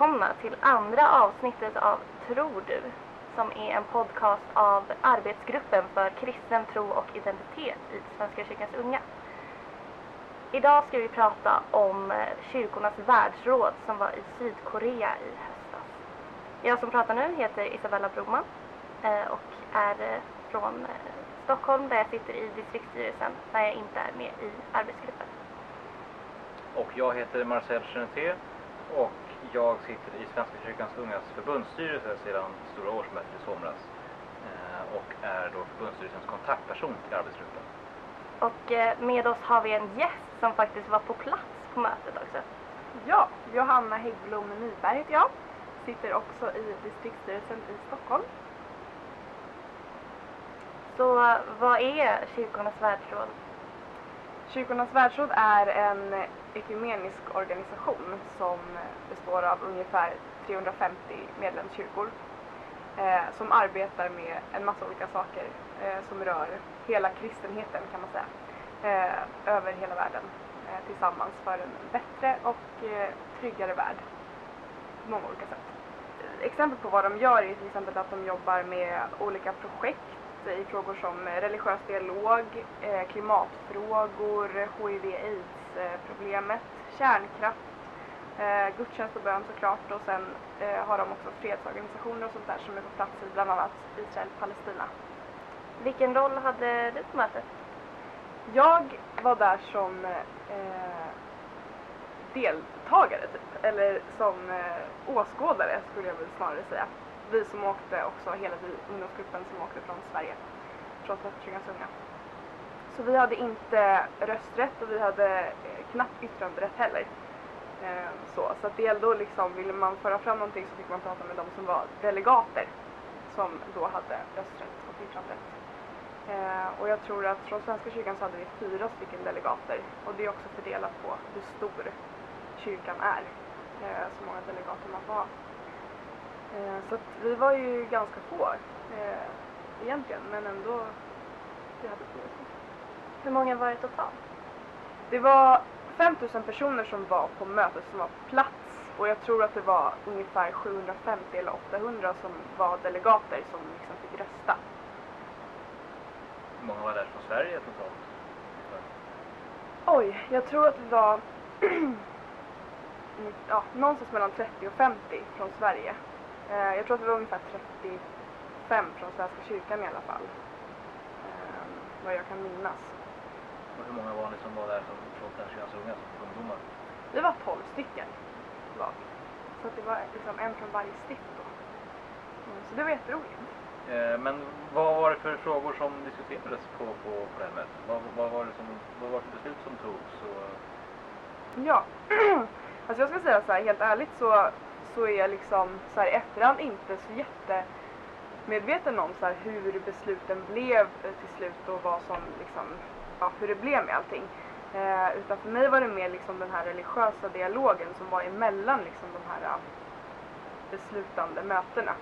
Välkomna till andra avsnittet av Tror du? Som är en podcast av arbetsgruppen för kristen tro och identitet i Svenska kyrkans unga. Idag ska vi prata om eh, kyrkornas världsråd som var i Sydkorea i höstas. Jag som pratar nu heter Isabella Broman eh, och är eh, från Stockholm där jag sitter i distriktsstyrelsen när jag inte är med i arbetsgruppen. Och jag heter Marcel Geneté och jag sitter i Svenska kyrkans ungas förbundsstyrelse sedan Stora årsmötet i somras. Eh, och är då förbundsstyrelsens kontaktperson till arbetsgruppen. Och eh, med oss har vi en gäst som faktiskt var på plats på mötet också. Ja, Johanna Häggblom Nyberg heter jag. Sitter också i distriktsstyrelsen i Stockholm. Så vad är Kyrkornas världsråd? Kyrkornas världsråd är en ekumenisk organisation som består av ungefär 350 medlemskyrkor eh, som arbetar med en massa olika saker eh, som rör hela kristenheten kan man säga eh, över hela världen eh, tillsammans för en bättre och eh, tryggare värld på många olika sätt. Exempel på vad de gör är till exempel att de jobbar med olika projekt i frågor som religiös dialog, eh, klimatfrågor, hiv-aids-problemet, kärnkraft, eh, gudstjänst och bön såklart och sen eh, har de också fredsorganisationer och sånt där som är på plats i bland annat Israel-Palestina. Vilken roll hade du på mötet? Jag var där som eh, deltagare typ, eller som eh, åskådare skulle jag väl snarare säga. Vi som åkte också, hela vi, ungdomsgruppen som åkte från Sverige, från Svenska kyrkans unga. Så vi hade inte rösträtt och vi hade eh, knappt yttranderätt heller. Eh, så så att det gällde att liksom, ville man föra fram någonting så fick man prata med de som var delegater som då hade rösträtt och yttranderätt. Eh, och jag tror att från Svenska kyrkan så hade vi fyra stycken delegater och det är också fördelat på hur stor kyrkan är. Eh, så många delegater man får ha. Eh, så att vi var ju ganska få eh, egentligen men ändå vi hade stycken. Hur många var det totalt? Det var 5000 personer som var på mötet som var på plats och jag tror att det var ungefär 750 eller 800 som var delegater som liksom fick rösta. Hur många var där från Sverige totalt? Oj, jag tror att det var ja, någonstans mellan 30 och 50 från Sverige. Eh, jag tror att det var ungefär 35 från Svenska kyrkan i alla fall. Eh, vad jag kan minnas. Och hur många var ni som var där som från Svenska kyrkans unga som ungdomar? Vi var 12 stycken vi. Så det var liksom en från varje stift då. Mm, så det var jätteroligt. Eh, men vad var det för frågor som diskuterades på, på, på det här mötet? Vad, vad, var det som, vad var det för beslut som togs? Och, Ja, alltså jag ska säga så här, helt ärligt så, så är jag liksom så här i efterhand inte så jättemedveten om så här hur besluten blev eh, till slut och vad som liksom, ja, hur det blev med allting. Eh, utan för mig var det mer liksom den här religiösa dialogen som var emellan liksom de här eh, beslutande mötena.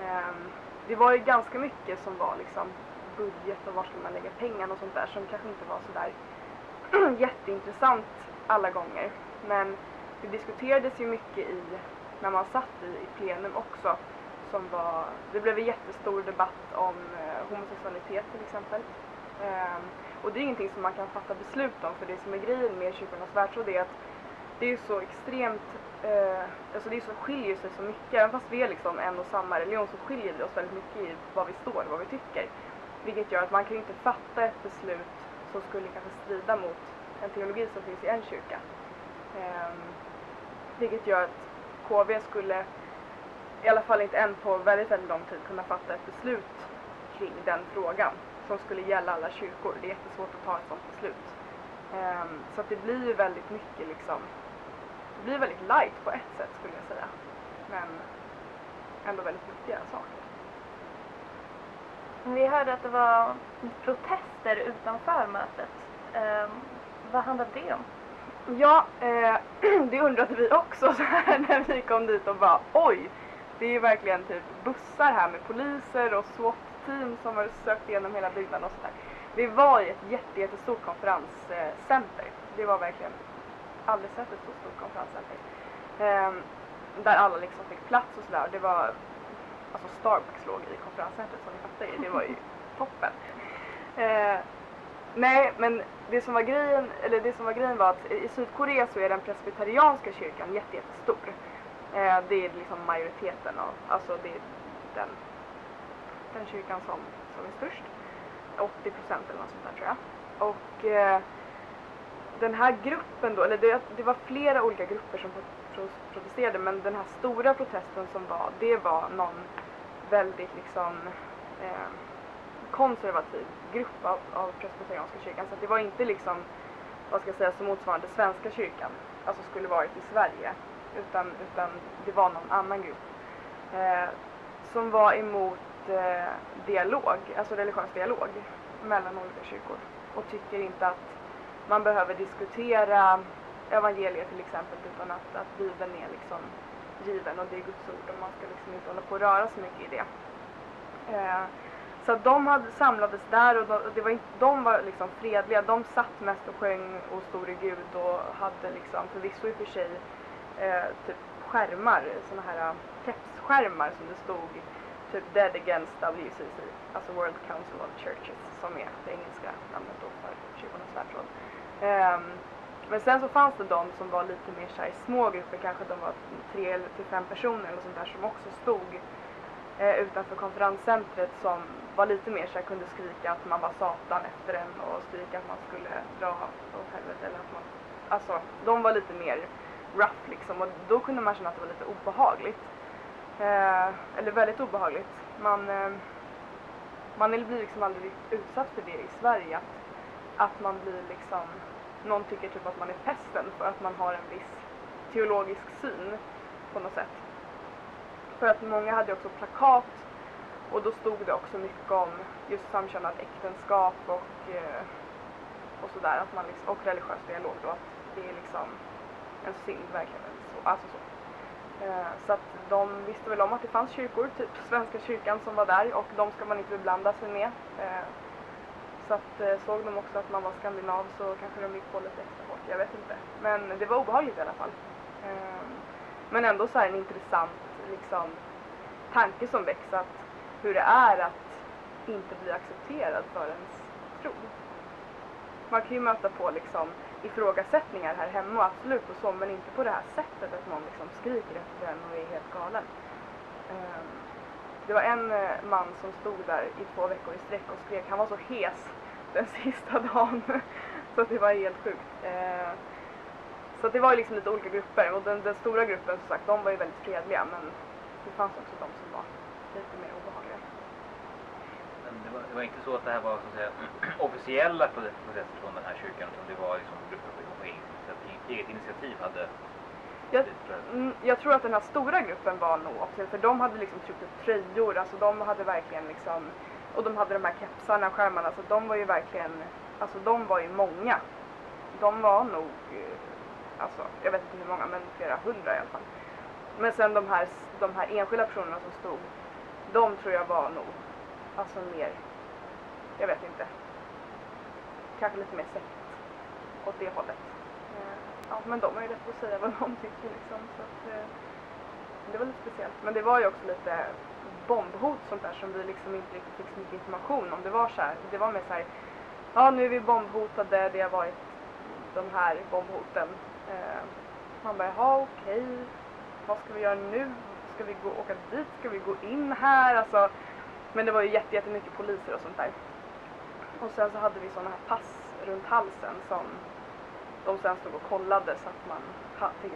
Eh, det var ju ganska mycket som var liksom budget och var ska man lägga pengarna och sånt där som kanske inte var så där jätteintressant alla gånger. Men det diskuterades ju mycket i, när man satt i, i plenum också. Som var, det blev en jättestor debatt om eh, homosexualitet till exempel. Ehm, och det är ingenting som man kan fatta beslut om för det som är grejen med kyrkornas världsråd är att det är så extremt, eh, alltså det är så, skiljer sig så mycket. Även fast vi är liksom en och samma religion så skiljer det oss väldigt mycket i vad vi står, och vad vi tycker. Vilket gör att man kan ju inte fatta ett beslut som skulle kanske strida mot en teologi som finns i en kyrka. Ehm, vilket gör att KV skulle, i alla fall inte än på väldigt, väldigt lång tid, kunna fatta ett beslut kring den frågan som skulle gälla alla kyrkor. Det är jättesvårt att ta ett sådant beslut. Ehm, så att det blir ju väldigt mycket liksom, det blir väldigt light på ett sätt skulle jag säga. Men ändå väldigt viktiga saker. Vi hörde att det var protester utanför mötet. Ehm, vad handlade det om? Ja, eh, det undrade vi också så här när vi kom dit och bara oj, det är ju verkligen typ bussar här med poliser och SWAT-team som har sökt igenom hela byggnaden och sådär. Vi var i ett jätte, jättestort konferenscenter. Det var verkligen aldrig sett ett så stort konferenscenter. Ehm, där alla liksom fick plats och sådär. Det var, alltså Starbucks låg i konferenscentret som ni fattar ju, det var ju toppen. Eh, nej, men det som var grejen, eller det som var grejen var att i Sydkorea så är den presbyterianska kyrkan jätte, jättestor. Eh, det är liksom majoriteten av, alltså det är den, den kyrkan som, som är störst. 80 procent eller något sånt där tror jag. Och eh, den här gruppen då, eller det, det var flera olika grupper som protesterade men den här stora protesten som var, det var någon väldigt liksom eh, konservativ grupp av, av presbyterianska kyrkan. Så det var inte liksom, vad ska jag säga, som motsvarande svenska kyrkan, alltså skulle varit i Sverige. Utan, utan det var någon annan grupp. Eh, som var emot eh, dialog, alltså religiös dialog mellan olika kyrkor. Och tycker inte att man behöver diskutera evangeliet till exempel utan att, att Bibeln är liksom given och det är Guds ord och man ska liksom inte hålla på och röra så mycket i det. Eh, så de hade, samlades där och de, det var inte, de var liksom fredliga. De satt mest och sjöng och store Gud och hade liksom förvisso i och för sig eh, typ skärmar, sådana här eh, kepsskärmar som det stod typ Dead Against WCC, alltså World Council of Churches som är det engelska namnet då för kyrkornas världsråd. Um, men sen så fanns det de som var lite mer så i små grupper, kanske de var tre till fem personer eller sånt där som också stod eh, utanför konferenscentret som var lite mer så jag kunde skrika att man var satan efter en och skrika att man skulle dra åt helvete eller att man, alltså de var lite mer rough liksom och då kunde man känna att det var lite obehagligt. Eh, eller väldigt obehagligt. Man, eh, man blir liksom aldrig utsatt för det i Sverige att, att man blir liksom någon tycker typ att man är pesten för att man har en viss teologisk syn på något sätt. För att många hade också plakat och då stod det också mycket om just samkönat äktenskap och, eh, och sådär, att man liksom, och religiös dialog då, att det är liksom en synd verkligen. Så, alltså så. Eh, så att de visste väl om att det fanns kyrkor, typ Svenska kyrkan som var där och de ska man inte beblanda sig med. Eh, så att såg de också att man var skandinav så kanske de gick på lite extra hårt, jag vet inte. Men det var obehagligt i alla fall. Men ändå så här en intressant liksom, tanke som väcks att hur det är att inte bli accepterad för ens tro. Man kan ju möta på liksom ifrågasättningar här hemma, absolut och så, men inte på det här sättet att någon liksom skriker efter en och är helt galen. Um, det var en eh, man som stod där i två veckor i sträck och skrek. Han var så hes den sista dagen. så det var helt sjukt. Ehm, så det var liksom lite olika grupper och den, den, stora gruppen som sagt, de var ju väldigt fredliga men det fanns också de som var lite mer obehagliga. Men det var, det var inte så att det här var så att säga, officiella protester från den här kyrkan utan det var liksom grupper på eget initiativ hade jag, mm, jag, tror att den här stora gruppen var nog också, för de hade liksom tryckt upp tröjor, alltså de hade verkligen liksom, och de hade de här kepsarna, skärmarna, så de var ju verkligen, alltså de var ju många. De var nog, eh, alltså jag vet inte hur många, men flera hundra i alla fall. Men sen de här, de här enskilda personerna som stod, de tror jag var nog, alltså mer, jag vet inte, kanske lite mer sekt åt det hållet eh, ja, men de har ju rätt att säga vad de tycker liksom. Så att, eh, det var lite speciellt. Men det var ju också lite bombhot sånt där som vi liksom inte riktigt fick så mycket information om. Det var så här, det var mer så här, ja nu är vi bombhotade, det har varit de här bombhoten. Eh, man bara, jaha okej, okay. vad ska vi göra nu? Ska vi gå, åka dit? Ska vi gå in här? Alltså, men det var ju jätte, jättemycket poliser och sånt där. Och sen så hade vi såna här pass runt halsen som de sen stod och kollade så att man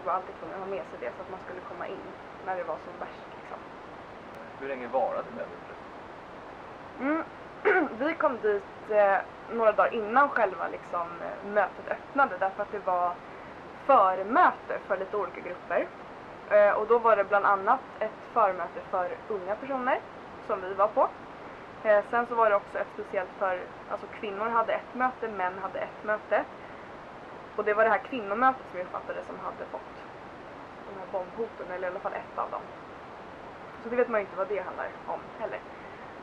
var alltid tvungen att ha med sig det så att man skulle komma in när det var som värst. Liksom. Hur länge varade mötet? Mm. Vi kom dit eh, några dagar innan själva liksom, eh, mötet öppnade därför att det var förmöte för lite olika grupper. Eh, och då var det bland annat ett förmöte för unga personer som vi var på. Eh, sen så var det också ett speciellt för, alltså kvinnor hade ett möte, män hade ett möte. Och det var det här kvinnomötet som jag uppfattade som hade fått de här bombhoten, eller i alla fall ett av dem. Så det vet man ju inte vad det handlar om heller.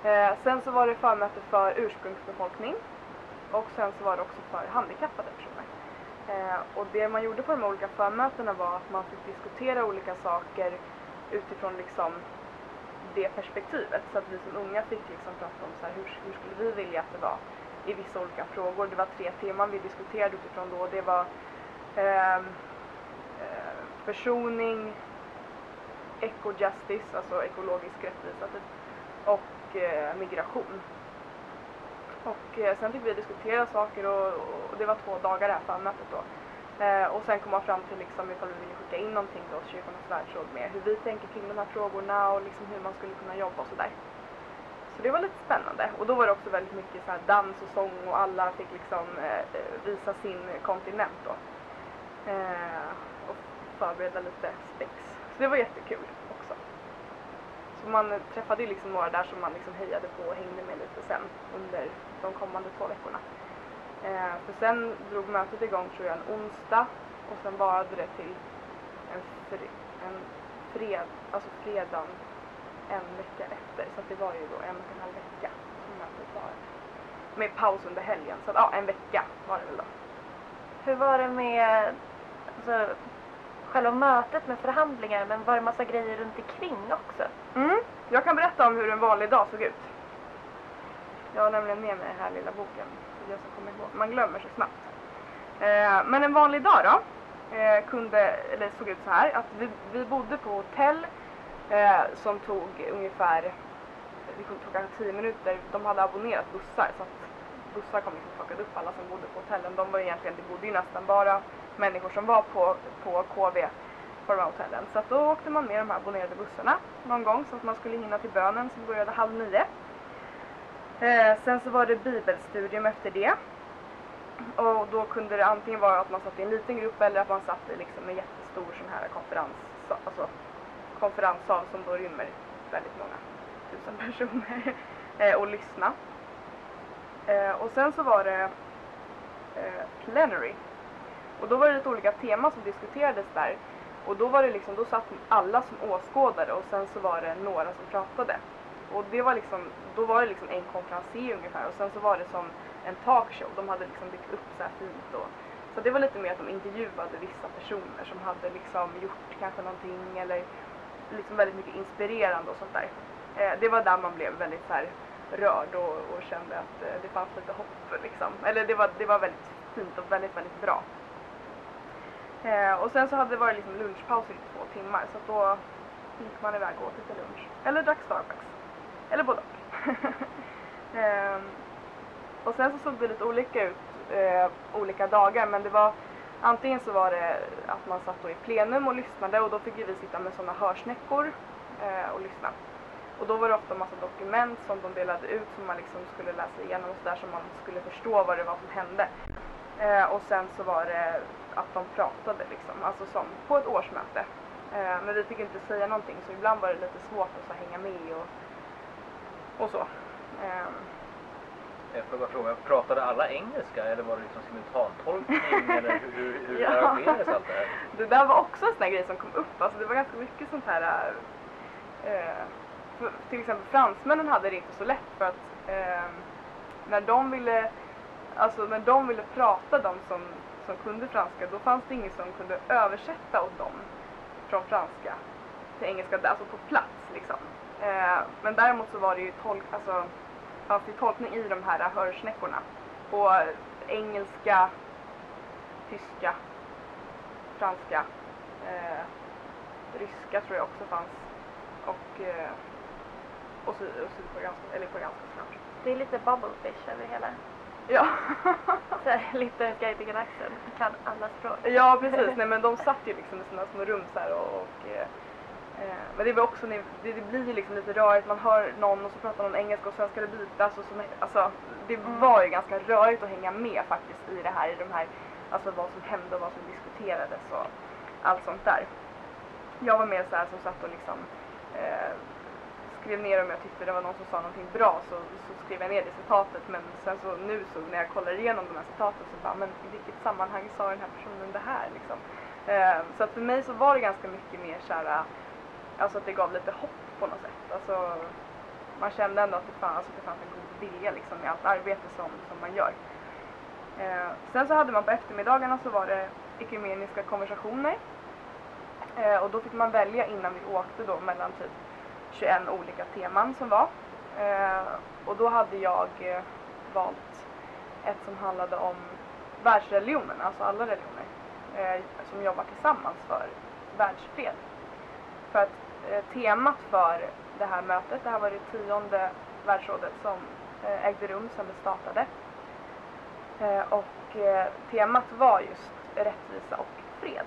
Eh, sen så var det förmöte för ursprungsbefolkning och sen så var det också för handikappade personer. Eh, och det man gjorde på de olika förmötena var att man fick diskutera olika saker utifrån liksom det perspektivet. Så att vi som unga fick liksom prata om så här, hur, hur skulle vi vilja att det var i vissa olika frågor. Det var tre teman vi diskuterade utifrån då. Det var ehm, eh, försoning, eco-justice, alltså ekologisk rättvisa typ, och eh, migration. Och eh, sen fick vi diskutera saker och, och det var två dagar det här förmötet då. Eh, och sen kom man fram till liksom ifall vi ville skicka in någonting till Kyrkornas världsråd med hur vi tänker kring de här frågorna och liksom hur man skulle kunna jobba och sådär. Så det var lite spännande och då var det också väldigt mycket så här dans och sång och alla fick liksom eh, eh visa sin kontinent då. Eh, och förbereda lite spex. Så det var jättekul också. Så man träffade ju liksom några där som man liksom hejade på och hängde med lite sen under de kommande två veckorna. Eh, för sen drog mötet igång tror jag en onsdag och sen varade det till en, fre en fred, alltså fredagen en vecka efter. Så det var ju då en och en halv vecka som mötet var. Med paus under helgen. Så att, ja, en vecka var det väl då. Hur var det med alltså, själva mötet med förhandlingar men var det massa grejer runt omkring också? Mm. Jag kan berätta om hur en vanlig dag såg ut. Jag har nämligen med mig den här lilla boken. Så jag ska komma ihåg. Man glömmer så snabbt. Eh, men en vanlig dag då eh, kunde, eller såg ut så här att vi, vi bodde på hotell eh, som tog ungefär, det tog kanske 10 minuter. De hade abonnerat bussar så att bussar kom liksom plockade upp alla som bodde på hotellen. De var egentligen, det bodde ju nästan bara människor som var på, på KV på de här hotellen. Så att då åkte man med de här abonnerade bussarna någon gång så att man skulle hinna till bönen som började halv nio. Eh, sen så var det bibelstudium efter det. Och då kunde det antingen vara att man satt i en liten grupp eller att man satt i liksom en jättestor sån här konferens, alltså konferenssal som då rymmer väldigt många tusen personer eh, och lyssna. Eh, och sen så var det eh, plenary. Och då var det lite olika teman som diskuterades där. Och då var det liksom, då satt alla som åskådare och sen så var det några som pratade. Och det var liksom, då var det liksom en konferencier ungefär och sen så var det som en talkshow. De hade liksom byggt upp så här fint och så det var lite mer att de intervjuade vissa personer som hade liksom gjort kanske någonting eller liksom väldigt mycket inspirerande och sånt där. Eh, det var där man blev väldigt så här rörd och, och kände att eh, det fanns lite hopp liksom. Eller det var, det var väldigt fint och väldigt, väldigt bra. Eh, och sen så hade det varit liksom lunchpaus i två timmar så då gick man iväg och åt lite lunch. Eller drack Starbucks. Eller både och. Ehm, och sen så såg det lite olika ut eh, olika dagar men det var antingen så var det att man satt då i plenum och lyssnade och då fick vi sitta med sådana hörsnäckor eh, och lyssna. Och då var det ofta massa dokument som de delade ut som man liksom skulle läsa igenom och sådär så man skulle förstå vad det var som hände. Eh, och sen så var det att de pratade liksom, alltså som på ett årsmöte. Eh, men vi fick inte säga någonting så ibland var det lite svårt att så hänga med och, och så. Eh, Jag får bara fråga, pratade alla engelska eller var det liksom simultantolkning eller hur, hur, hur Ja. arrangerades allt det här? Det där var också en sån här grej som kom upp. Alltså det var ganska mycket sånt här... Eh, för, till exempel fransmännen hade det inte så lätt för att eh, när de ville alltså när de ville prata, de som, som kunde franska, då fanns det ingen som kunde översätta åt dem från franska till engelska, alltså på plats liksom. Eh, men däremot så var det ju tolk, alltså, fanns det tolkning i de här hörsnäckorna på engelska, tyska, franska, eh, ryska tror jag också fanns och, eh, och, sy, och sydkoreanska, eller koreanska såklart. Det är lite bubblefish över hela. Ja. Så här, lite guide till galaxen. Kan alla språk. ja precis, nej men de satt ju liksom i sina små rum så och, och eh, men det var också, det, det blir ju liksom lite rörigt, man hör någon och så pratar någon engelska och sen ska det bytas och så, alltså det Mm. var ju ganska rörigt att hänga med faktiskt i det här, i de här, alltså vad som hände och vad som diskuterades och allt sånt där. Jag var mer så här som satt och liksom eh, skrev ner om jag tyckte det var någon som sa någonting bra så, så skrev jag ner det citatet men sen så nu så när jag kollar igenom de här citaten så bara men i vilket sammanhang sa den här personen det här liksom. Eh, så att för mig så var det ganska mycket mer såhär, alltså att det gav lite hopp på något sätt. Alltså man kände ändå att det fanns, alltså, det fanns en god vilja liksom i allt arbete som, som man gör. Eh, sen så hade man på eftermiddagarna så var det ekumeniska konversationer. Eh, och då fick man välja innan vi åkte då mellan typ 21 olika teman som var. Eh, och då hade jag eh, valt ett som handlade om världsreligionen, alltså alla religioner, eh, som jobbar tillsammans för världsfred. För att eh, temat för det här mötet, det här var det tionde världsrådet som eh, ägde rum sedan det startade. Eh, och eh, temat var just rättvisa och fred.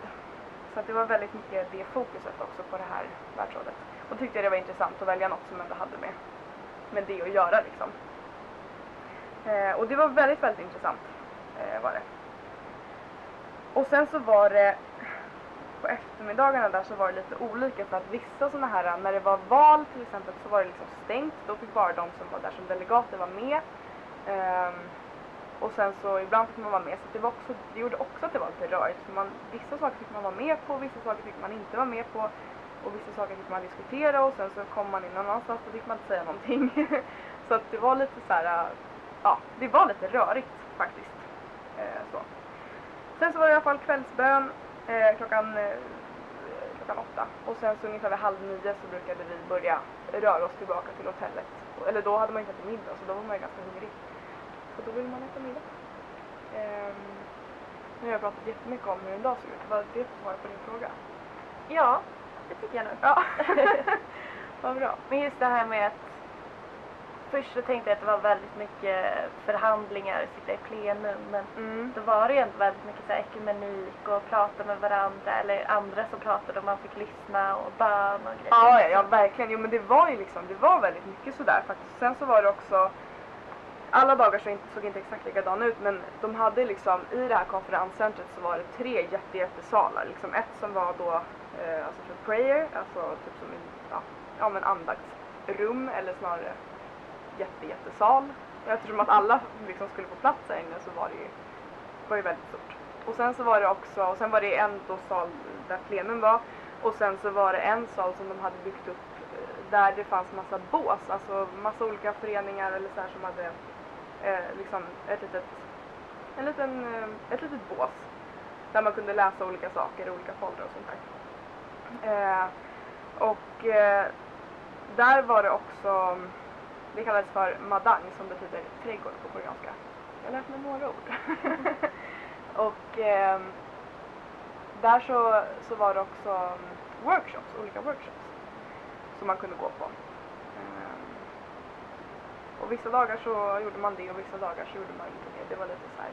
Så att det var väldigt mycket det fokuset också på det här världsrådet. Och tyckte jag det var intressant att välja något som ändå hade med, med det att göra liksom. Eh, och det var väldigt, väldigt intressant eh, var det. Och sen så var det på eftermiddagarna där så var det lite olika för att vissa sådana här, när det var val till exempel så var det liksom stängt. Då fick bara de som var där som delegater vara med. Um, och sen så ibland fick man vara med så det, var också, det gjorde också att det var lite rörigt. För man, vissa saker fick man vara med på, vissa saker fick man inte vara med på. Och vissa saker fick man diskutera och sen så kom man in någon annanstans och fick man inte säga någonting. så att det var lite så här, ja, det var lite rörigt faktiskt. Eh, så. Sen så var det i alla fall kvällsbön eh, klockan, eh, klockan åtta. Och sen så ungefär vid halv nio så brukade vi börja röra oss tillbaka till hotellet. Eller då hade man inte ätit middag så då var man ju ganska hungrig. Så då ville man äta middag. Ehm, nu har jag pratat jättemycket om hur en dag ser ut. Var det svar på din fråga? Ja, det tycker jag nog. Ja. Vad bra. Men just det här med att först så tänkte jag att det var väldigt mycket förhandlingar, sitta i plenum, men Mm. då var det ju ändå väldigt mycket så här ekumenik och prata med varandra eller andra som pratade och man fick lyssna och bön och grejer. Ja, ja, ja, verkligen. Jo, men det var ju liksom, det var väldigt mycket sådär faktiskt. Sen så var det också, alla dagar såg inte, såg inte exakt likadana ut, men de hade liksom, i det här konferenscentret så var det tre jätte, jättesalar. Liksom ett som var då, eh, alltså för prayer, alltså typ som en, ja, ja men andaktsrum, eller snarare jätte, jättesal. Och eftersom att alla liksom skulle få plats här inne så var det ju, var ju väldigt stort. Och sen så var det också, och sen var det en då sal där plenum var, och sen så var det en sal som de hade byggt upp eh, där det fanns massa bås, alltså massa olika föreningar eller så här som hade eh, liksom ett litet, en liten, eh, ett litet bås där man kunde läsa olika saker, olika foldrar och sånt där. Eh, och eh, där var det också, det kallades för madang som betyder trädgård på koreanska. Jag har lärt mig några ord. och ehm, där så, så var det också mm, workshops, olika workshops som man kunde gå på. Ehm, och vissa dagar så gjorde man det och vissa dagar så gjorde man inte det. Det var lite så här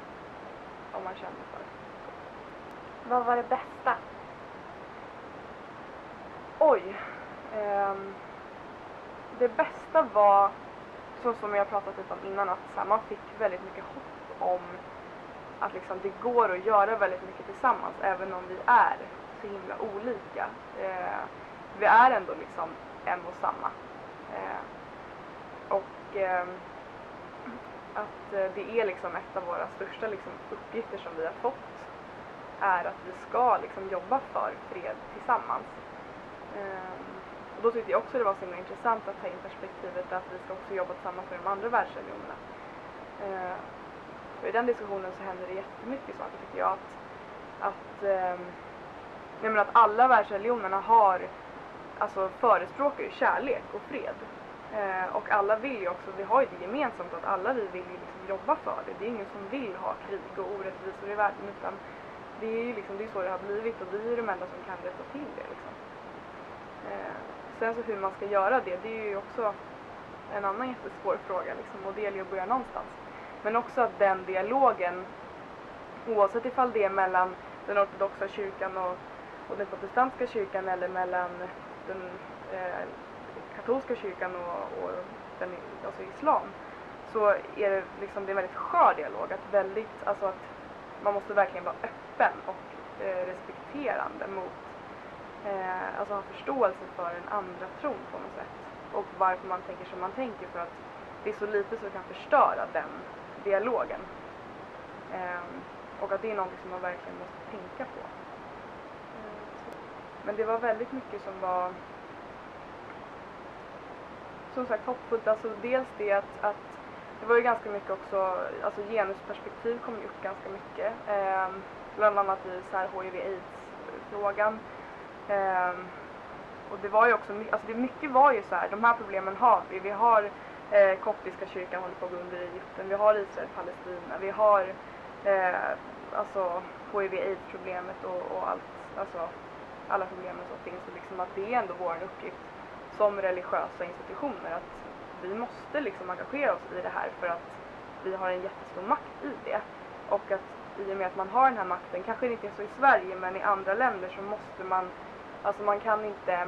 om man kände för. Vad var det bästa? Oj. ehm, det bästa var, så som jag pratat lite om innan, att så här, man fick väldigt mycket hopp om att liksom, det går att göra väldigt mycket tillsammans även om vi är så himla olika. Eh, vi är ändå liksom en och samma. Eh, och eh, att eh, det är liksom ett av våra största liksom, uppgifter som vi har fått är att vi ska liksom, jobba för fred tillsammans. Ehm, då tyckte jag också det var så himla intressant att ta in perspektivet att vi ska också jobba tillsammans med de andra världsreligionerna. Eh, och i den diskussionen så händer det jättemycket saker tycker jag. Att, att, eh, jag menar att alla världsreligionerna har, alltså förespråkar ju kärlek och fred. Eh, och alla vill ju också, vi har ju det gemensamt att alla vi vill ju liksom jobba för det. Det är ingen som vill ha krig och orättvisor i världen utan det är ju liksom, det är så det har blivit och vi är de enda som kan rätta till det liksom. Eh, sen så alltså hur man ska göra det, det är ju också en annan jättesvår fråga liksom och det gäller ju att börja någonstans. Men också att den dialogen, oavsett ifall det är mellan den ortodoxa kyrkan och, och den protestantiska kyrkan eller mellan den eh, katolska kyrkan och, och den, alltså islam, så är det liksom det är en väldigt skör dialog. Att väldigt, alltså att man måste verkligen vara öppen och eh, respekterande mot, eh, alltså ha förståelse för den andra tron på något sätt. Och varför man tänker som man tänker för att det är så lite som kan förstöra den dialogen. Eh, och att det är något som man verkligen måste tänka på. Eh, men det var väldigt mycket som var som sagt hoppfullt. Alltså dels det att, att det var ju ganska mycket också, alltså genusperspektiv kom ju upp ganska mycket. Eh, bland annat i så här hiv aids-frågan. Och det var ju också, alltså det mycket var ju så här, de här problemen har vi. Vi har eh, koptiska kyrkan håller på att gå under i Egypten, vi har Israel-Palestina, vi har eh, alltså hiv aids-problemet och, och allt, alltså alla problemen som finns och liksom att det är ändå vår uppgift som religiösa institutioner att vi måste liksom engagera oss i det här för att vi har en jättestor makt i det. Och att i och med att man har den här makten, kanske inte så i Sverige men i andra länder så måste man, alltså man kan inte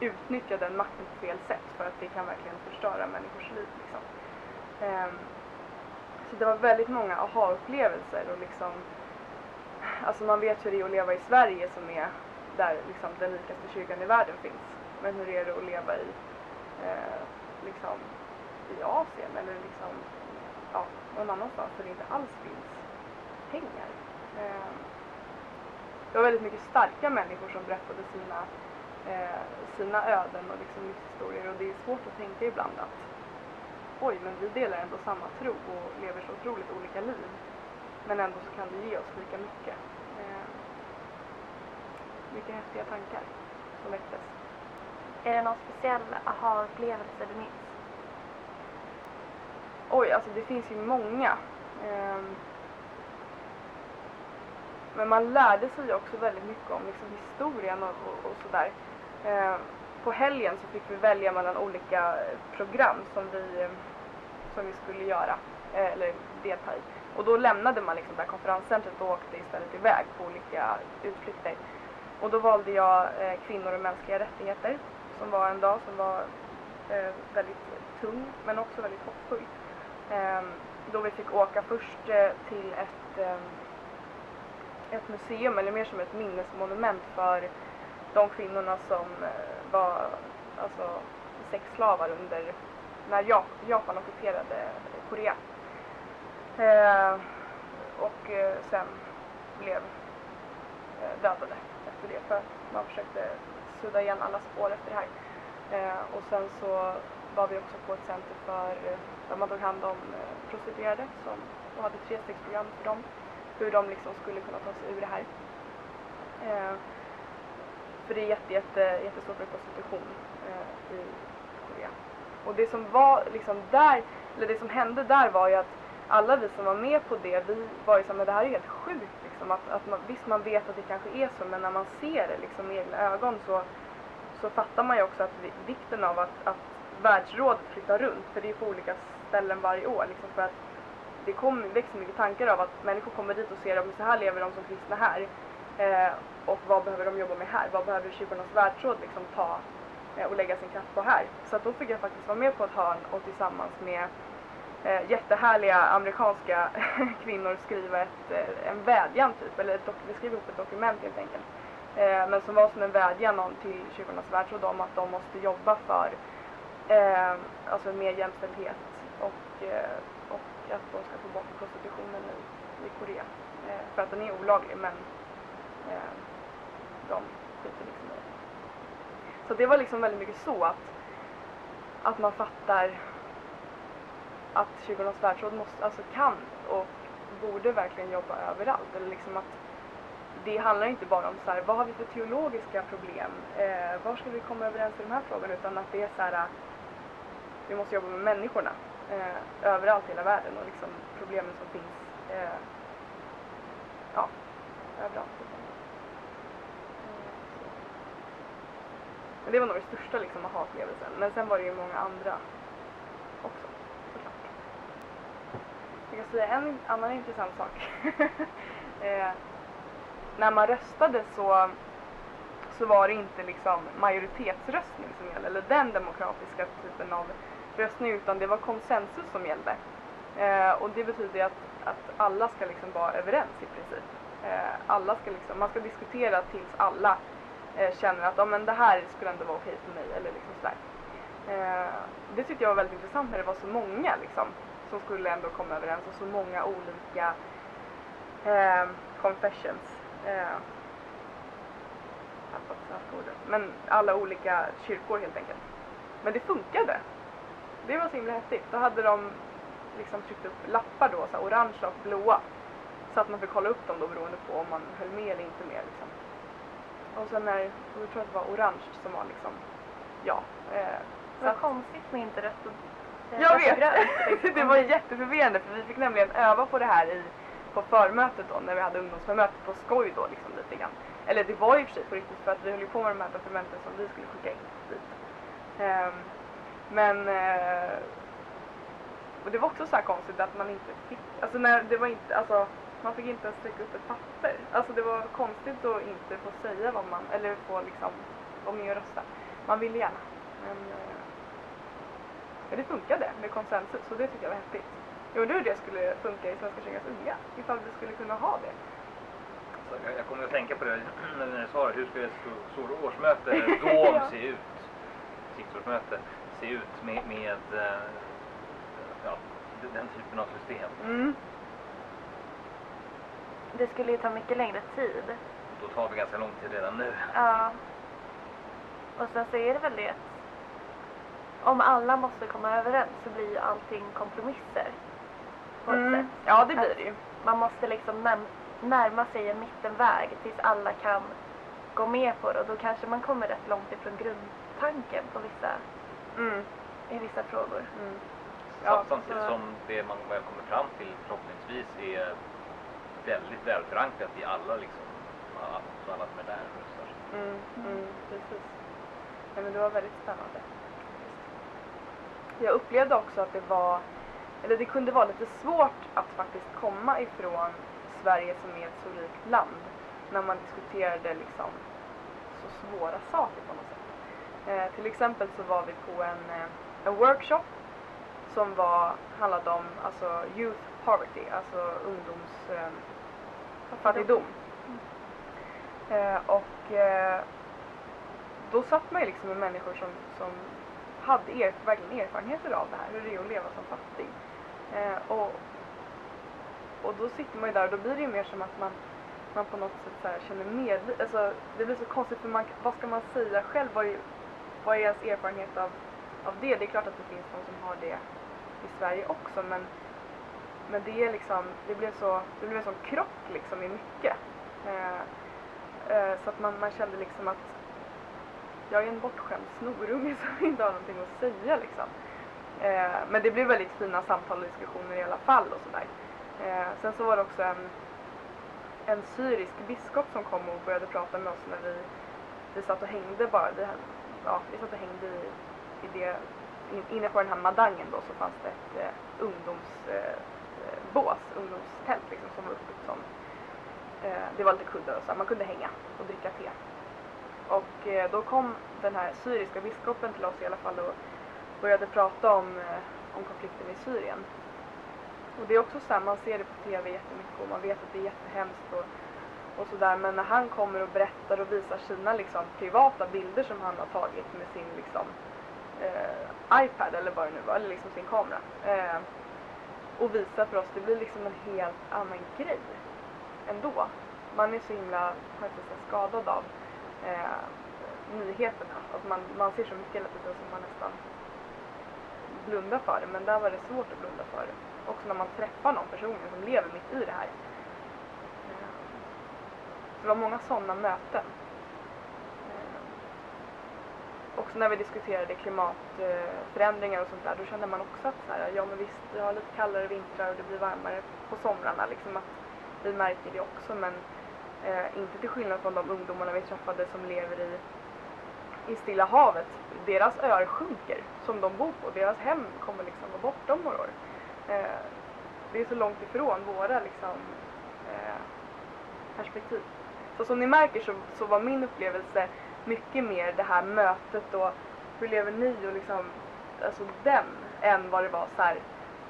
utnyttja den makten på fel sätt för att det kan verkligen förstöra människors liv. Liksom. Ehm, så det var väldigt många aha-upplevelser och liksom, alltså man vet hur det är att leva i Sverige som är där liksom den rikaste kyrkan i världen finns. Men hur är det att leva i, eh, liksom, i Asien eller liksom, ja, någon annanstans där det inte alls finns pengar. Eh, det var väldigt mycket starka människor som berättade sina, eh, sina öden och liksom livshistorier och det är svårt att tänka ibland att oj, men vi delar ändå samma tro och lever så otroligt olika liv. Men ändå så kan det ge oss lika mycket. Eh, mycket häftiga tankar som väcktes. Är det någon speciell aha-upplevelse du minns? Oj, alltså det finns ju många. Um, men man lärde sig också väldigt mycket om liksom, historien och, och, och sådär. Eh, på helgen så fick vi välja mellan olika program som vi, eh, som vi skulle göra, eh, eller delta i. Och då lämnade man liksom det här konferenscentret typ, och åkte istället iväg på olika utflykter. Och då valde jag eh, kvinnor och mänskliga rättigheter som var en dag som var eh, väldigt tung men också väldigt hoppfull. Eh, då vi fick åka först eh, till ett, ehm, ett museum, eller mer som ett minnesmonument för de kvinnorna som eh, var alltså, sexslavar under när Japan ockuperade Korea. Eh, och eh, sen blev eh, dödade efter det för att man försökte sudda igen alla spår efter det här. Eh, och sen så var vi också på ett center för där man tog hand om prostituerade som och hade trestegsprogram för dem. Hur de liksom skulle kunna ta sig ur det här. Eh, för det är jätte, jätte, jättestort med prostitution eh, i Korea. Och det som var liksom där, eller det som hände där var ju att alla vi som var med på det, vi var ju såhär, men det här är helt sjukt liksom. Att, att man, visst man vet att det kanske är så, men när man ser det liksom med egna ögon så, så fattar man ju också att vikten av att, att världsrådet flyttar runt, för det är på olika ställen varje år. Liksom för att det kommer, växer mycket tankar av att människor kommer dit och ser att så här lever de som kristna här. Eh, och vad behöver de jobba med här? Vad behöver kyrkornas världsråd liksom ta eh, och lägga sin kraft på här? Så att då fick jag faktiskt vara med på ett hörn och tillsammans med eh, jättehärliga amerikanska kvinnor skriva ett, eh, en vädjan typ, eller ett, vi skrev ihop ett dokument helt enkelt. Eh, men som var som en vädjan om, till Kyrkornas världsråd om att de måste jobba för eh, alltså mer jämställdhet och, eh, inte att de ska få bort prostitutionen i, i Korea. Eh, för att den är olaglig men eh, de skiter liksom i det. Så det var liksom väldigt mycket så att, att man fattar att Kyrkornas världsråd måste, alltså kan och borde verkligen jobba överallt. Eller liksom att det handlar inte bara om så här, vad har vi för teologiska problem? Eh, var ska vi komma överens i de här frågorna? Utan att det är så här, vi måste jobba med människorna eh, överallt i hela världen och liksom problemen som finns eh, ja, överallt. Eh, Men det var nog det största liksom, aha-upplevelsen. Men sen var det ju många andra också. Jag kan säga en annan intressant sak. eh, när man röstade så, så var det inte liksom majoritetsröstning som gällde, eller den demokratiska typen av röstning, utan det var konsensus som gällde. Eh, och det betyder att, att alla ska liksom vara överens i princip. Eh, alla ska liksom, man ska diskutera tills alla eh, känner att ah, men det här skulle ändå vara okej för mig. Eller liksom sådär. Eh, det tyckte jag var väldigt intressant när det var så många liksom, som skulle ändå komma överens och så många olika eh, confessions. Eh, men alla olika kyrkor helt enkelt. Men det funkade. Det var så himla häftigt. Då hade de liksom tryckt upp lappar då, så här, orangea och blåa. Så att man fick kolla upp dem då beroende på om man höll med eller inte med liksom. Och sen när, och jag tror att det var orange som var liksom, ja. Eh, så Vad konstigt med inte rött och eh, jag och grönt, vet! liksom. det var jätteförvirrande för vi fick nämligen öva på det här i, på förmötet då när vi hade ungdomsförmötet på skoj då liksom lite grann. Eller det var ju i och för sig på riktigt för att vi höll ju på med de här dokumenten som vi skulle skicka in dit. Ehm, men eh, och det var också så här konstigt att man inte fick, alltså när det var inte, alltså man fick inte ens sträcka upp ett papper. Alltså det var konstigt att inte få säga vad man, eller få liksom vara med och rösta. Man ville gärna. Men, eh, men det funkade med konsensus och det tycker jag var häftigt. Jag undrar hur det skulle funka i Svenska kyrkans unga, ifall vi skulle kunna ha det. Jag, jag kommer att tänka på det när du sa det. Hur skulle ett stort, årsmöte Ja. se ut? Siktsårsmöte se ut med, med eh, ja, den typen av system. Mm. Det skulle ju ta mycket längre tid. Då tar vi ganska lång tid redan nu. Ja. Och sen så är det väl det om alla måste komma överens så blir ju allting kompromisser. På ett Mm. sätt. Ja, det blir det ju. Man måste liksom näm- närma sig en mittenväg tills alla kan gå med på det och då kanske man kommer rätt långt ifrån grundtanken på vissa, Mm. i vissa frågor. Mm. Ja, Ja, samtidigt så- som det man väl kommer fram till förhoppningsvis är väldigt välförankrat i alla liksom, alla, så alla som är där röstar. Mm, mm, precis. Nej, men det var väldigt spännande. Jag upplevde också att det var, eller det kunde vara lite svårt att faktiskt komma ifrån Sverige som är ett så rikt land när man diskuterade liksom så svåra saker på något sätt. Eh, till exempel så var vi på en, eh, en workshop som var, handlade om alltså youth poverty, alltså ungdoms eh, fattigdom. Eh, och eh, då satt man ju liksom med människor som, som hade er, verkligen erfarenheter av det här, hur det är att leva som fattig. Eh, och, och då sitter man ju där och då blir det ju mer som att man, man på något sätt så känner med, alltså det blir så konstigt för man, vad ska man säga själv, vad vad är ens erfarenhet av, av det? Det är klart att det finns de som har det i Sverige också men, men det är liksom, det blev så, det blev en sån krock liksom i mycket. Eh, eh, så att man, man kände liksom att jag är en bortskämd snorunge som inte har någonting att säga liksom. Eh, men det blev väldigt fina samtal och diskussioner i alla fall och sådär. Eh, sen så var det också en, en syrisk biskop som kom och började prata med oss när vi, vi satt och hängde bara. Vi, ja, vi satt och hängde i, i det, in, inne på den här madangen då så fanns det ett eh, ungdomsbås, eh, eh ungdomstält liksom som var uppbyggt som eh, det var lite kuddar och så, här. man kunde hänga och dricka te. Och eh, då kom den här syriska biskopen till oss i alla fall och började prata om, eh, om konflikten i Syrien. Och det är också så här, man ser det på TV jättemycket och man vet att det är jättehemskt och, och sådär. Men när han kommer och berättar och visar sina liksom, privata bilder som han har tagit med sin liksom, eh, iPad eller vad det nu var, eller liksom sin kamera. Eh, och visar för oss, det blir liksom en helt annan grej ändå. Man är så himla på skadad av eh, nyheterna. Att man, man ser så mycket hela tiden som man nästan blundar för det. Men där var det svårt att blunda för det. Också när man träffar någon person som lever mitt i det här. Det var många sådana möten. Eh, också när vi diskuterade klimatförändringar och sånt där, då kände man också att så här, ja men visst, vi har lite kallare vintrar och det blir varmare på somrarna. Liksom att vi märker det också men eh, inte till skillnad från de ungdomarna vi träffade som lever i, i Stilla havet. Deras öar sjunker som de bor på. Deras hem kommer liksom vara borta om några år. Eh, det är så långt ifrån våra liksom, eh, perspektiv. Så som ni märker så, så var min upplevelse mycket mer det här mötet och hur lever ni och liksom, alltså den, än vad det var så här,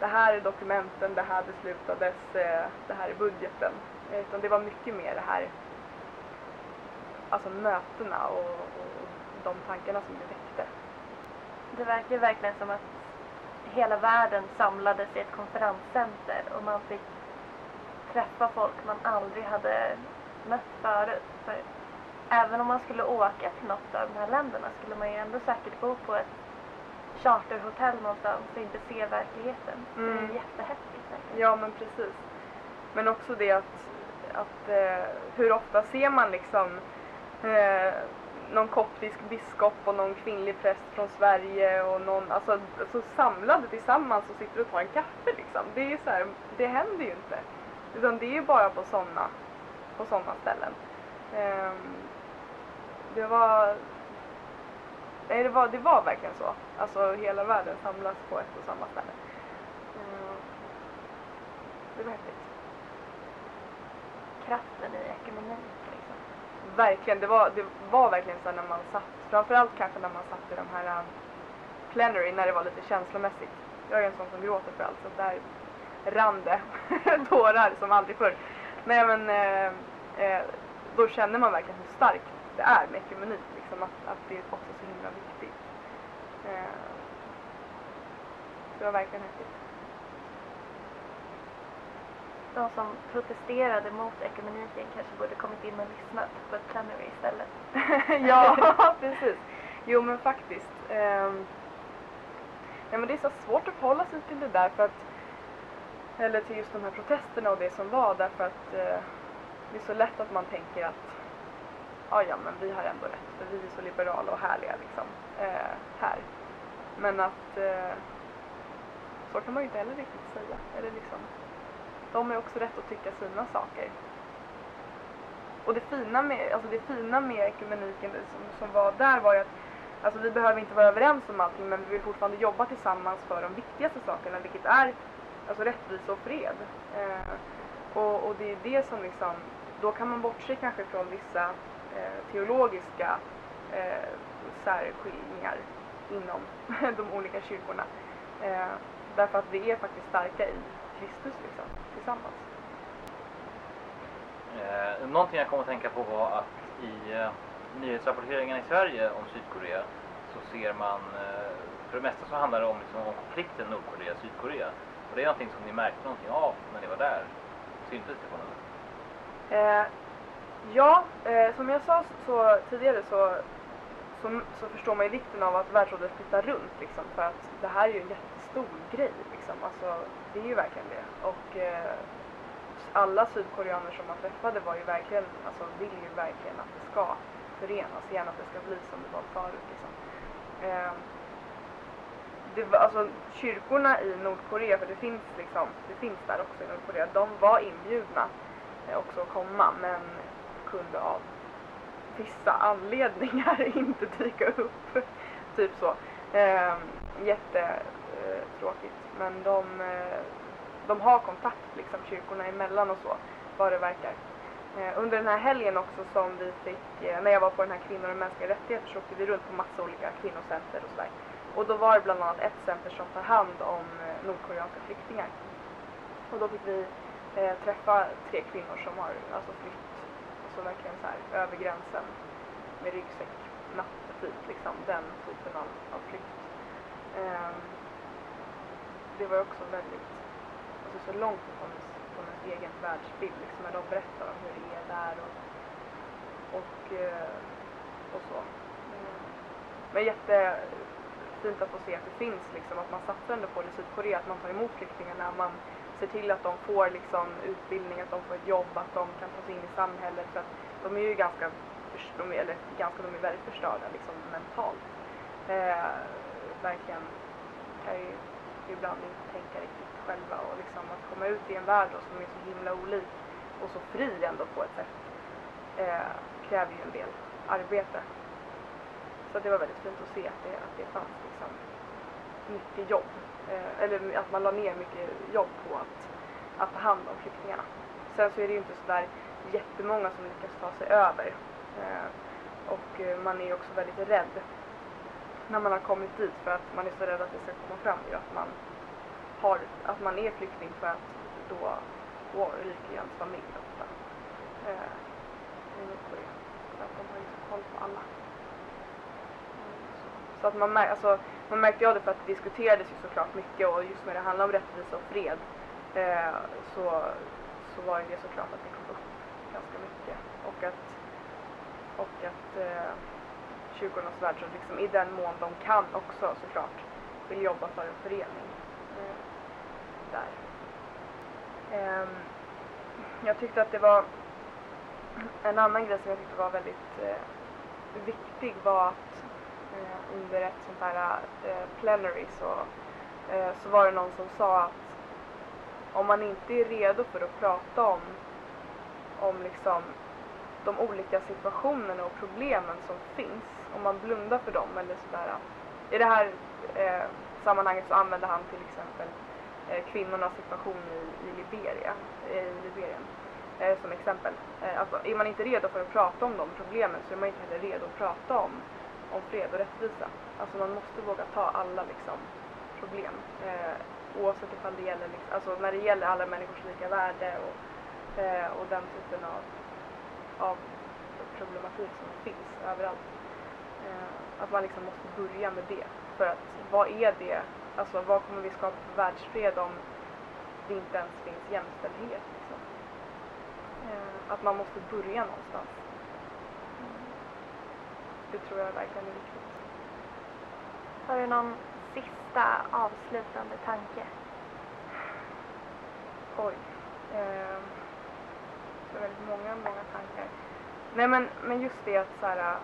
det här är dokumenten, det här beslutades, eh, det här är budgeten. Eh, utan det var mycket mer det här, alltså mötena och, och de tankarna som det väckte. Det verkar ju verkligen som att hela världen samlades i ett konferenscenter och man fick träffa folk man aldrig hade mött förut. För även om man skulle åka till något av de här länderna skulle man ju ändå säkert bo på ett charterhotell någonstans och inte ser verkligheten. Det Mm. är jättehäftigt verkligen. Ja men precis. Men också det att, att eh, hur ofta ser man liksom eh, någon koptisk biskop och någon kvinnlig präst från Sverige och någon, alltså, alltså samlade tillsammans och sitter och tar en kaffe liksom. Det är ju så här, det händer ju inte. Utan det är ju bara på sådana på såna ställen. Ehm, det var Nej, det var, det var verkligen så. Alltså hela världen samlas på ett och samma ställe. Ehm, det var häftigt. Kraften i ekumenik liksom. Verkligen, det var, det var verkligen så när man satt, framförallt kanske när man satt i de här um, plenary, när det var lite känslomässigt. Jag är en sån som gråter för allt, så där rann det tårar som aldrig förr. Nej men, eh, eh, då känner man verkligen hur starkt det är med ekumenik, liksom, att, att det är också så himla viktigt. Eh, det var verkligen häftigt. De som protesterade mot ekumeniken kanske borde kommit in och lyssnat på ett plenary istället. ja, precis. Jo men faktiskt. Ehm, ja, men det är så svårt att förhålla sig till det där för att eller till just de här protesterna och det som var därför att eh, det är så lätt att man tänker att ja, ja men vi har ändå rätt för vi är så liberala och härliga liksom eh, här. Men att eh, så kan man ju inte heller riktigt säga. Eller liksom, de har ju också rätt att tycka sina saker. Och det fina med, alltså det fina med ekumeniken som, som var där var ju att alltså vi behöver inte vara överens om allting men vi vill fortfarande jobba tillsammans för de viktigaste sakerna vilket är alltså rättvisa och fred. Eh, och, och det är det som liksom, då kan man bortse kanske från vissa eh, teologiska eh, särskiljningar inom de olika kyrkorna. Eh, därför att vi är faktiskt starka i Kristus liksom, tillsammans. Eh, någonting jag kom att tänka på var att i eh, nyhetsrapporteringen i Sverige om Sydkorea så ser man, eh, för det mesta så handlar det om, liksom, om konflikten Nordkorea-Sydkorea. Och det är någonting som ni märkte någonting av när ni var där. Syntes det på något? Eh, ja, eh, som jag sa så, tidigare så, så, så förstår man ju vikten av att världsrådet flyttar runt liksom, för att det här är ju en jättestor grej liksom. Alltså, det är ju verkligen det. Och eh, alla sydkoreaner som man träffade var ju verkligen, alltså vill ju verkligen att det ska förenas igen, att det ska bli som det var förut liksom. Eh, det var, alltså kyrkorna i Nordkorea, för det finns liksom, det finns där också i Nordkorea, de var inbjudna eh, också att komma men kunde av vissa anledningar inte dyka upp. typ så. Ehm, eh, Jättetråkigt. Men de, eh, de har kontakt liksom kyrkorna emellan och så, vad det verkar. Eh, under den här helgen också som vi fick, eh, när jag var på den här kvinnor och mänskliga rättigheter så åkte vi runt på massa olika kvinnocenter och sådär. Och då var det bland annat ett center som tar hand om eh, nordkoreanska flyktingar. Och då fick vi eh, träffa tre kvinnor som har alltså flytt, alltså verkligen så här över gränsen med ryggsäck, nattetid liksom, den typen av, av flykt. Ehm, det var också väldigt, alltså så långt ifrån, från ens egen världsbild liksom, när de berättar om hur det är där och, och, eh, och så. Ehm, men jätte, fint att få se att det finns liksom, att man satsar ändå på det i Sydkorea, att man tar emot flyktingarna, man ser till att de får liksom utbildning, att de får ett jobb, att de kan ta sig in i samhället. För att de är ju ganska, de är, eller ganska, de är väldigt förstörda liksom mentalt. Eh, verkligen kan ju ibland inte tänka riktigt själva och liksom att komma ut i en värld då som är så himla olik och så fri ändå på ett sätt eh, kräver ju en del arbete. Så det var väldigt fint att se att det, att det fanns liksom mycket jobb. Eh, eller att man la ner mycket jobb på att, att ta hand om flyktingarna. Sen så är det ju inte sådär jättemånga som lyckas ta sig över. Eh, och eh, man är ju också väldigt rädd när man har kommit dit för att man är så rädd att det ska komma fram ju att man har, att man är flykting för att då går ryker ens familj ofta. Eh, är det. För att de har ju koll på alla. Så att man, mär, alltså, man märkte av det för att det diskuterades ju såklart mycket och just när det handlar om rättvisa och fred eh, så, så var ju det såklart att det kom upp ganska mycket. Och att, och att eh, kyrkornas världsråd liksom, i den mån de kan också såklart vill jobba för en förening. Eh, där. Eh, jag tyckte att det var en annan grej som jag tyckte var väldigt eh, viktig var att Eh, under ett sånt här eh, plenary så, eh, så var det någon som sa att om man inte är redo för att prata om, om liksom de olika situationerna och problemen som finns, om man blundar för dem eller sådär. I det här eh, sammanhanget så använde han till exempel eh, kvinnornas situation i, i Liberia, i Liberien eh, som exempel. Eh, alltså, är man inte redo för att prata om de problemen så är man inte heller redo att prata om, om fred och rättvisa. Alltså man måste våga ta alla liksom, problem. Eh, oavsett ifall det gäller, liksom, alltså när det gäller alla människors lika värde och, eh, och den typen av, av problematik som finns överallt. Eh, att man liksom måste börja med det. För att vad är det, alltså vad kommer vi skapa för världsfred om det inte ens finns jämställdhet? Liksom? Eh, att man måste börja någonstans. Det tror jag verkligen är viktigt. Har du någon sista avslutande tanke? Oj. Eh, så väldigt många, många tankar. Nej men, men just det att så här,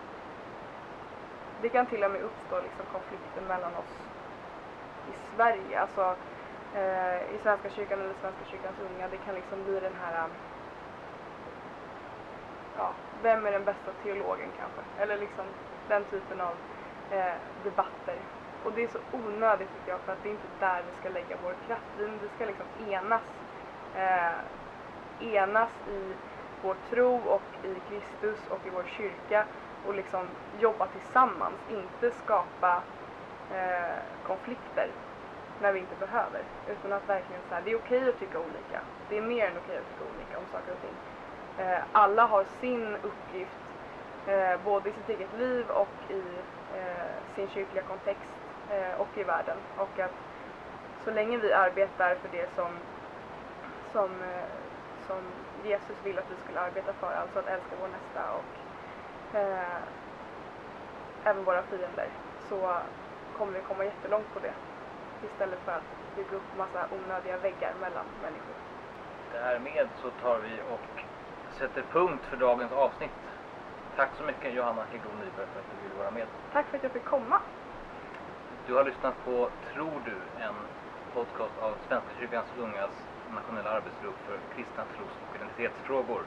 det kan till och med uppstå liksom konflikter mellan oss i Sverige. Alltså eh, i Svenska kyrkan eller Svenska kyrkans unga. Det kan liksom bli den här ja, vem är den bästa teologen kanske? Eller liksom den typen av eh, debatter. Och det är så onödigt tycker jag för att det är inte där vi ska lägga vår kraft. Vi, ska liksom enas, eh, enas i vår tro och i Kristus och i vår kyrka och liksom jobba tillsammans, inte skapa eh, konflikter när vi inte behöver. Utan att verkligen säga, det är okej att tycka olika. Det är mer än okej att tycka olika om saker och ting. Eh, alla har sin uppgift, eh, både i sitt eget liv och i eh, sin kyrkliga kontext eh, och i världen. Och att så länge vi arbetar för det som, som, eh, som Jesus vill att vi skulle arbeta för, alltså att älska vår nästa och eh, även våra fiender, så kommer vi komma jättelångt på det. Istället för att bygga upp massa onödiga väggar mellan människor. Därmed så tar vi och sätter punkt för dagens avsnitt. Tack så mycket Johanna Hägglund Nyberg för att du ville vara med. Tack för att jag fick komma. Du har lyssnat på Tror du? En podcast av Svenska kyrkans ungas nationella arbetsgrupp för kristna tros och identitetsfrågor.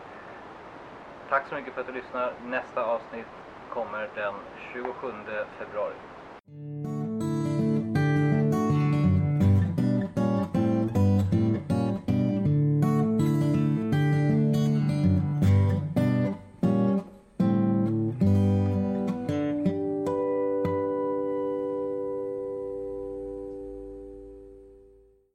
Tack så mycket för att du lyssnar. Nästa avsnitt kommer den 27 februari.